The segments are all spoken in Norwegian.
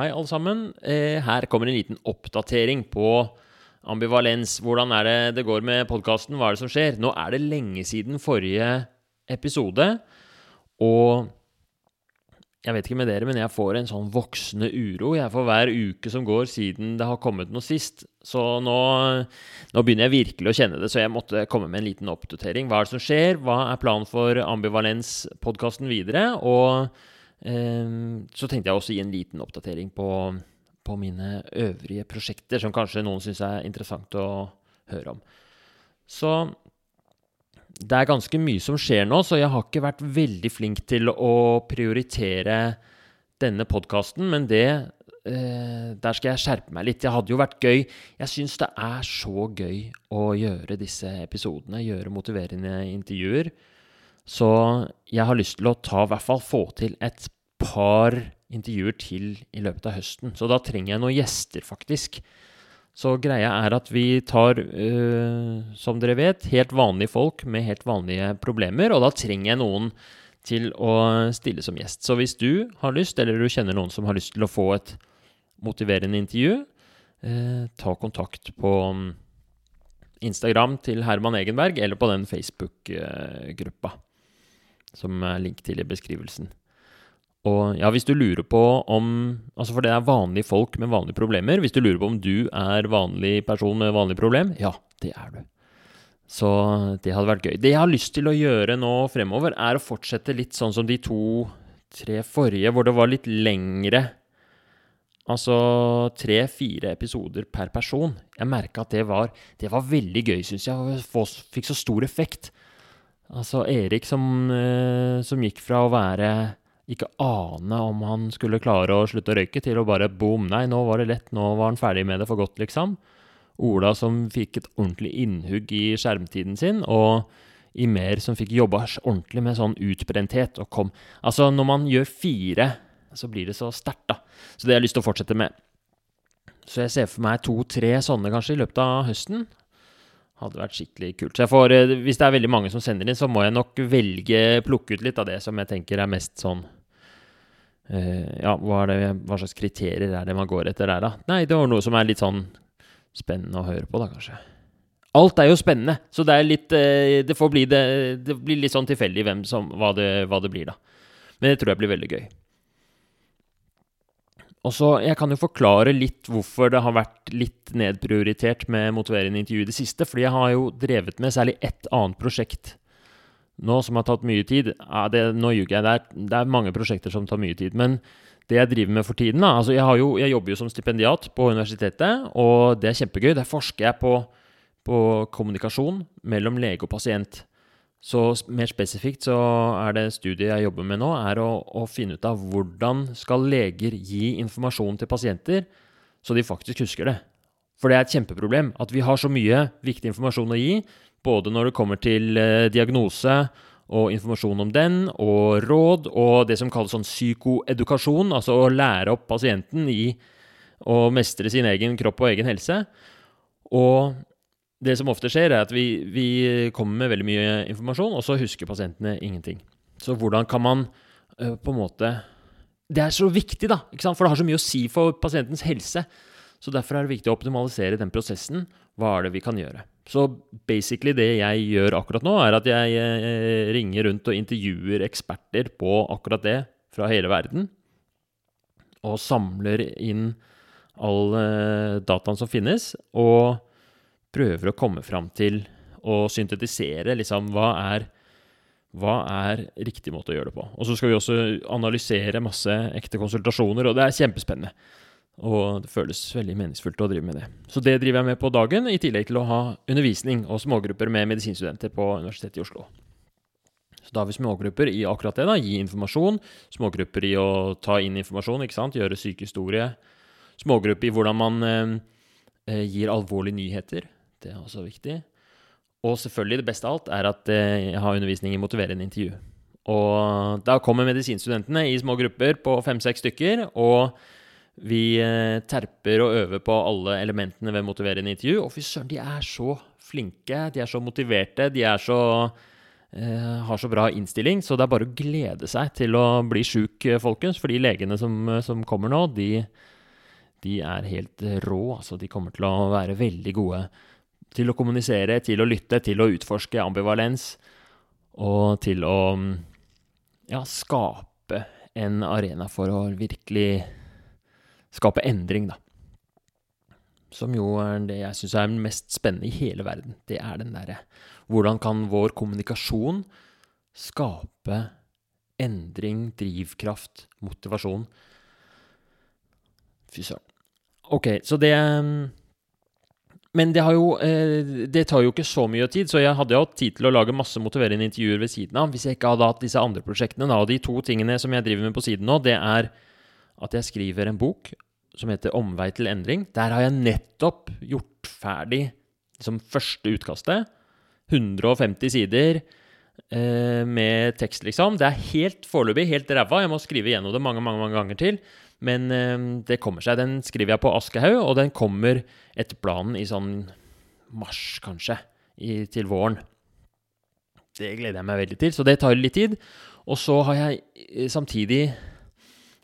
Hei, alle sammen. Eh, her kommer en liten oppdatering på ambivalens. Hvordan er det det går med podkasten? Hva er det som skjer? Nå er det lenge siden forrige episode, og jeg vet ikke med dere, men jeg får en sånn voksende uro jeg for hver uke som går siden det har kommet noe sist. Så nå, nå, begynner jeg virkelig å kjenne det, så jeg måtte komme med en liten oppdatering. Hva er det som skjer? Hva er planen for Ambivalens-podkasten videre? Og så tenkte jeg også å gi en liten oppdatering på, på mine øvrige prosjekter, som kanskje noen syns er interessant å høre om. Så det er ganske mye som skjer nå, så jeg har ikke vært veldig flink til å prioritere denne podkasten, men det eh, Der skal jeg skjerpe meg litt. Det hadde jo vært gøy. Jeg syns det er så gøy å gjøre disse episodene, gjøre motiverende intervjuer. Så jeg har lyst til å ta, i hvert fall få til et par intervjuer til i løpet av høsten. Så da trenger jeg noen gjester, faktisk. Så greia er at vi tar, uh, som dere vet, helt vanlige folk med helt vanlige problemer, og da trenger jeg noen til å stille som gjest. Så hvis du har lyst, eller du kjenner noen som har lyst til å få et motiverende intervju, uh, ta kontakt på mm, Instagram til Herman Egenberg, eller på den Facebook-gruppa som er link til i beskrivelsen. Og ja, hvis du lurer på om Altså, for det er vanlige folk med vanlige problemer. Hvis du lurer på om du er vanlig person med vanlig problem, ja, det er du. Så det hadde vært gøy. Det jeg har lyst til å gjøre nå fremover, er å fortsette litt sånn som de to-tre forrige, hvor det var litt lengre Altså tre-fire episoder per person. Jeg merka at det var, det var veldig gøy, syns jeg. Fikk så stor effekt. Altså Erik som, eh, som gikk fra å være ikke ane om han skulle klare å slutte å røyke, til å bare boom, nei, nå var det lett, nå var han ferdig med det for godt, liksom. Ola som fikk et ordentlig innhugg i skjermtiden sin, og Imer som fikk jobba ordentlig med sånn utbrenthet og kom Altså, når man gjør fire, så blir det så sterkt, da. Så det har jeg lyst til å fortsette med. Så jeg ser for meg to-tre sånne kanskje i løpet av høsten. Hadde vært skikkelig kult. Så får, eh, hvis det er veldig mange som sender inn, så må jeg nok velge, plukke ut litt av det som jeg tenker er mest sånn Uh, ja, hva, det, hva, slags kriterier er det man går etter der, da? Nei, det var noe som er litt sånn spennende å høre på, da, kanskje. Alt er jo spennende, så det er litt uh, Det får bli det Det blir litt sånn tilfeldig hvem som hva det, hva det blir, da. Men det tror jeg blir veldig gøy. Og så, Jeg kan jo forklare litt hvorfor det har vært litt nedprioritert med motiverende intervju i det siste. Fordi jeg har jo drevet med særlig ett annet prosjekt nå som har tatt mye tid ja, det, Nå ljuger jeg. Det er, det er, mange prosjekter som tar mye tid. Men det jeg driver med for tiden da, altså jeg, jo, jeg, jobber jo som stipendiat på universitetet, og det er kjempegøy. Der forsker jeg på, på kommunikasjon mellom lege og pasient. Så mer spesifikt så er det studiet jeg jobber med nå, er å, å finne ut av hvordan skal leger gi informasjon til pasienter så de faktisk husker det. For det er et kjempeproblem at vi har så mye viktig informasjon å gi, både når det kommer til eh, diagnose og informasjon om den, og råd, og det som kalles sånn psykoedukasjon, altså å lære opp pasienten i å mestre sin egen kropp og egen helse. Og det som ofte skjer, er at vi, vi kommer med veldig mye informasjon, og så husker pasientene ingenting. Så hvordan kan man uh, på en måte Det er så viktig, da, for det har så mye å si for pasientens helse. Så derfor er det viktig å optimalisere den prosessen. Hva er det vi kan gjøre? Så basically det jeg gjør akkurat nå, er at jeg uh, ringer rundt og intervjuer eksperter på akkurat det fra hele verden. Og samler inn all uh, dataen som finnes, og prøver å komme fram til å syntetisere liksom hva er er riktig måte å gjøre det på? Og så skal vi også analysere masse ekte konsultasjoner, og det er kjempespennende. Og det føles veldig meningsfullt å drive med det. Så det driver jeg med på dagen, i tillegg til å ha undervisning og smågrupper med medisinstudenter på Universitetet i Oslo. Så da har vi smågrupper i akkurat det. da, Gi informasjon. Smågrupper i å ta inn informasjon, ikke sant? gjøre sykehistorie. Smågrupper i hvordan man eh, eh, gir alvorlige nyheter. Det er også viktig. Og selvfølgelig, det beste av alt, er at eh, jeg har undervisning i motiverende intervju. Og da kommer medisinstudentene i små grupper på fem-seks stykker. og vi eh, terper og øver på alle elementene ved motiverende intervju. Og fy søren, de er så flinke, de er så motiverte, de er så Uh, har så bra innstilling, så det er bare å glede seg til å bli sjuk, eh, folkens. For de legene som, eh, som kommer nå, de, de, er helt rå. Altså, de kommer til å være veldig gode til å kommunisere, til å lytte, til å utforske ambivalens. Og til å ja, skape en arena for å virkelig skape endring, da. Som jo er det jeg syns er mest spennende i hele verden. Det er den derre Hvordan kan vår kommunikasjon skape endring, drivkraft, motivasjon? Fy søren. Ok, så det Men det jo eh, Det tar jo ikke så mye tid, så jeg hadde jo hatt tid til å lage masse motiverende intervjuer ved siden av hvis jeg ikke hadde hatt disse andre prosjektene. Og de to tingene som jeg driver med på siden nå, det er at jeg skriver en bok som heter 'Omvei til endring'. Der har jeg nettopp gjort ferdig liksom første utkastet. 150 sider eh, med tekst, liksom. Det er helt foreløpig helt ræva. Jeg må skrive gjennom det mange, mange, mange ganger til. Men eh, det kommer seg. Den skriver jeg på Aschehoug, og den kommer etter planen i sånn mars, kanskje, i, til våren. Det gleder jeg meg veldig til, så det tar litt tid. Og så har jeg eh, samtidig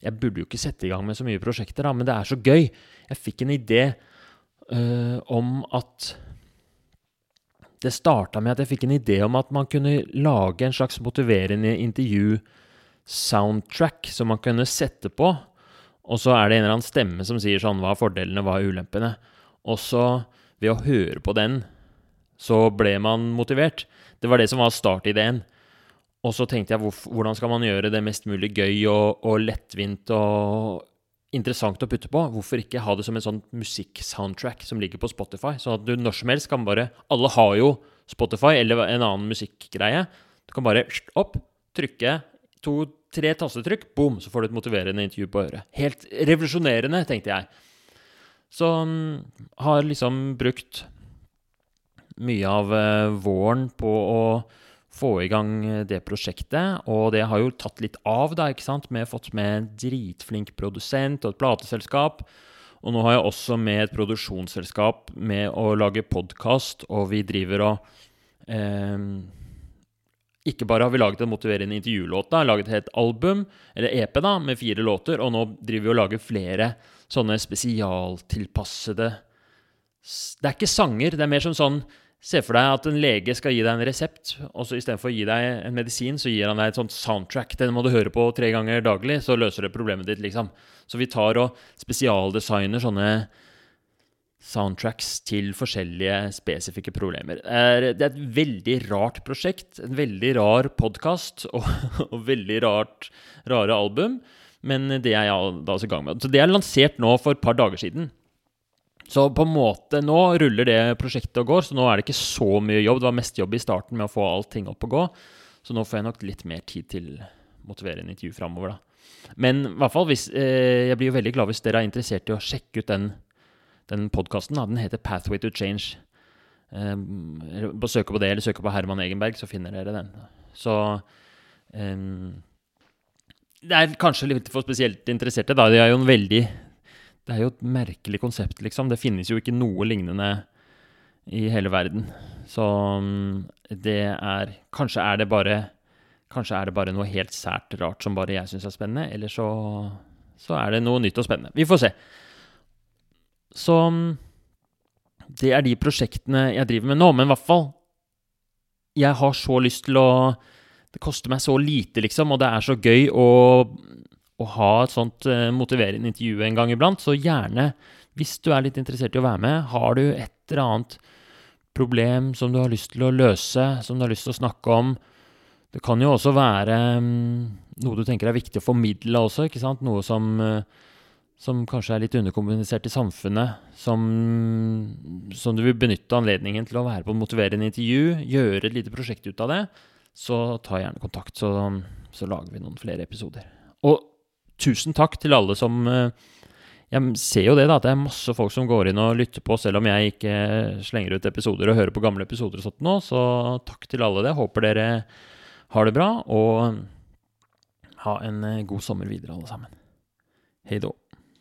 jeg burde jo ikke sette i gang med så mye prosjekter, da, men det er så gøy. Jeg fikk en idé øh, om at Det starta med at jeg fikk en idé om at man kunne lage en slags motiverende intervju-soundtrack som man kunne sette på. Og så er det en eller annen stemme som sier sånn Hva er fordelene, hva er ulempene? Og så, ved å høre på den, så ble man motivert. Det var det som var startideen. Og så tenkte jeg hvordan skal man gjøre det mest mulig gøy og, og, lettvint og interessant å putte på? Hvorfor ikke ha det som en sånn musikksoundtrack som ligger på Spotify? Sånn at du når som helst kan bare Alle har jo Spotify eller en annen musikkgreie. Du kan bare opp, trykke to-tre tastetrykk, boom, så får du et motiverende intervju på øret. Helt revolusjonerende, tenkte jeg. Så um, har liksom brukt mye av uh, våren på å få i gang eh, det prosjektet. Og det har jo tatt litt av, da, ikke sant. Vi har fått med en dritflink produsent og et plateselskap. Og nå har jeg også med et produksjonsselskap med å lage podkast, og vi driver og eh, Ikke bare har vi laget en motiverende intervjulåt, da, laget et album, eller EP, da, med fire låter, og nå driver vi og lager flere sånne spesialtilpassede Det er ikke sanger, det er mer som sånn Se for deg at en lege skal gi deg en resept, og så istedenfor å gi deg en medisin, så gir han deg et sånt soundtrack. Den må du høre på tre ganger daglig, så løser det problemet ditt, liksom. Så vi tar og spesialdesigner sånne soundtracks til forskjellige spesifikke problemer. Det er et veldig rart prosjekt, en veldig rar podkast og, og, veldig rart, rare album, men det er jeg da også i gang med. Så det er lansert nå for et par dager siden. Så på en måte nå ruller det prosjektet og går, så nå er det ikke så mye jobb. Det var mest jobb i starten med å få allting opp og gå, så nå får jeg nok litt mer tid til motiverende intervju framover, da. Men i hvert fall, hvis, eh, jeg blir jo veldig glad hvis dere er interessert i å sjekke ut den, den podkasten. Heter Pathway to Change. Eh, søke på det, eller søke på Herman Egenberg, så finner dere den. Så eh, Det er kanskje litt for spesielt interesserte, da. Det er jo en veldig det er jo et merkelig konsept, liksom. Det finnes jo ikke noe lignende i hele verden. Så mm, det er Kanskje er det bare Kanskje er det bare noe helt sært rart som bare jeg syns er spennende, eller så, så er det noe nytt og spennende. Vi får se. Så mm, det er de prosjektene jeg driver med nå, men i hvert fall Jeg har så lyst til å Det koster meg så lite, liksom, og det er så gøy å å ha et sånt uh, motiverende intervju en gang iblant. Så gjerne, hvis du er litt interessert i å være med, har du et eller annet problem som du har lyst til å løse, som du har lyst til å snakke om. Det kan jo også være um, noe du tenker er viktig å formidle også, ikke sant? Noe som, uh, som kanskje er litt underkommunisert i samfunnet, som, som, du vil benytte anledningen til å være på et motiverende intervju, gjøre et lite prosjekt ut av det, så ta gjerne kontakt, så, så lager vi noen flere episoder. Og tusen takk til alle som eh, Jeg ser jo det, da, at det er masse folk som går inn og lytter på, selv om jeg ikke slenger ut episoder og hører på gamle episoder og sånt nå. Så takk til alle det. Håper dere har det bra, og ha en eh, god sommer videre, alle sammen. Hei då.